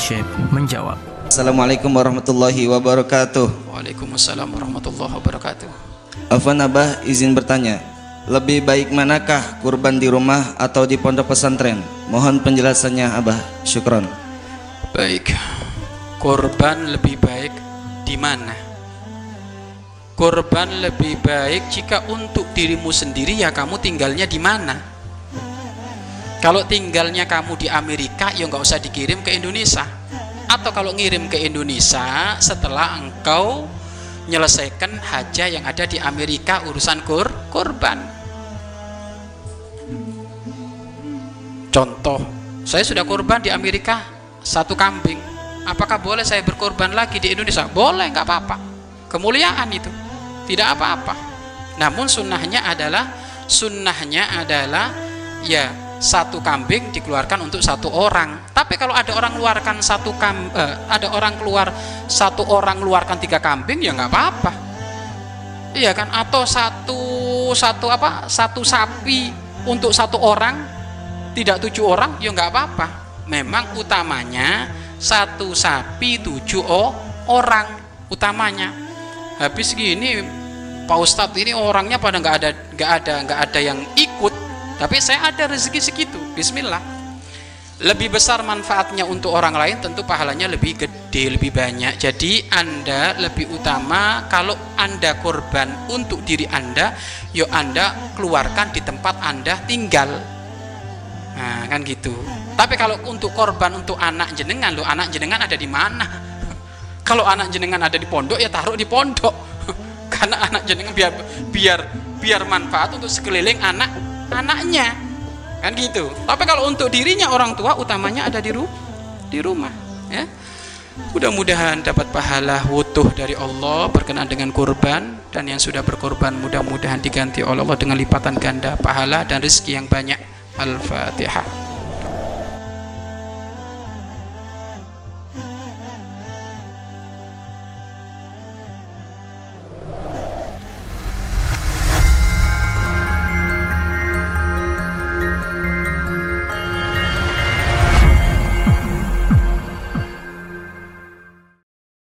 Syekh menjawab. Assalamualaikum warahmatullahi wabarakatuh. Waalaikumsalam warahmatullahi wabarakatuh. Afwan Abah izin bertanya. Lebih baik manakah kurban di rumah atau di pondok pesantren? Mohon penjelasannya Abah. Syukron. Baik. Korban lebih baik di mana? Korban lebih baik jika untuk dirimu sendiri ya kamu tinggalnya di mana? Kalau tinggalnya kamu di Amerika ya nggak usah dikirim ke Indonesia. Atau kalau ngirim ke Indonesia setelah engkau menyelesaikan hajah yang ada di Amerika urusan kur korban. Contoh, saya sudah korban di Amerika satu kambing. Apakah boleh saya berkorban lagi di Indonesia? Boleh, nggak apa-apa. Kemuliaan itu, tidak apa-apa. Namun sunnahnya adalah sunnahnya adalah ya satu kambing dikeluarkan untuk satu orang. Tapi kalau ada orang keluarkan satu kam, eh, ada orang keluar satu orang keluarkan tiga kambing ya nggak apa-apa. Iya kan? Atau satu satu apa? Satu sapi untuk satu orang tidak tujuh orang ya nggak apa-apa. Memang utamanya satu sapi tujuh oh, orang utamanya. Habis gini Pak Ustadz ini orangnya pada nggak ada nggak ada nggak ada yang ikut tapi saya ada rezeki segitu. Bismillah. Lebih besar manfaatnya untuk orang lain tentu pahalanya lebih gede lebih banyak. Jadi anda lebih utama kalau anda korban untuk diri anda yuk anda keluarkan di tempat anda tinggal. Nah kan gitu. Tapi kalau untuk korban untuk anak jenengan lo anak jenengan ada di mana? Kalau anak jenengan ada di pondok ya taruh di pondok. Karena anak jenengan biar biar biar manfaat untuk sekeliling anak anaknya. Kan gitu. Tapi kalau untuk dirinya orang tua utamanya ada di ru di rumah ya. Mudah-mudahan dapat pahala wutuh dari Allah berkenan dengan kurban dan yang sudah berkorban mudah-mudahan diganti oleh Allah dengan lipatan ganda pahala dan rezeki yang banyak. Al-fatihah